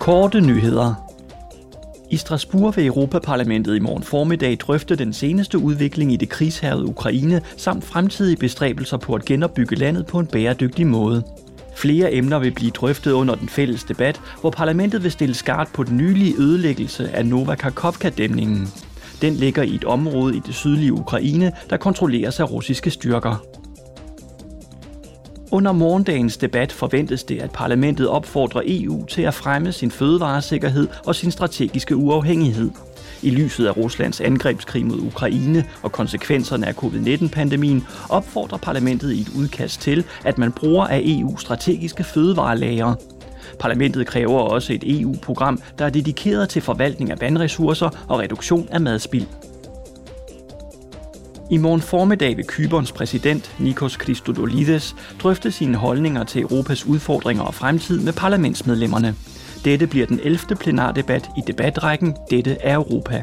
Korte nyheder. I Strasbourg vil Europaparlamentet i morgen formiddag drøfte den seneste udvikling i det krigshærede Ukraine samt fremtidige bestræbelser på at genopbygge landet på en bæredygtig måde. Flere emner vil blive drøftet under den fælles debat, hvor parlamentet vil stille skarpt på den nylige ødelæggelse af Novakarkovka-dæmningen. Den ligger i et område i det sydlige Ukraine, der kontrolleres af russiske styrker. Under morgendagens debat forventes det, at parlamentet opfordrer EU til at fremme sin fødevaresikkerhed og sin strategiske uafhængighed. I lyset af Ruslands angrebskrig mod Ukraine og konsekvenserne af covid-19-pandemien opfordrer parlamentet i et udkast til, at man bruger af EU strategiske fødevarelager. Parlamentet kræver også et EU-program, der er dedikeret til forvaltning af vandressourcer og reduktion af madspild. I morgen formiddag vil Kyberns præsident Nikos Christodoulides drøfte sine holdninger til Europas udfordringer og fremtid med parlamentsmedlemmerne. Dette bliver den 11. plenardebat i debatrækken Dette er Europa.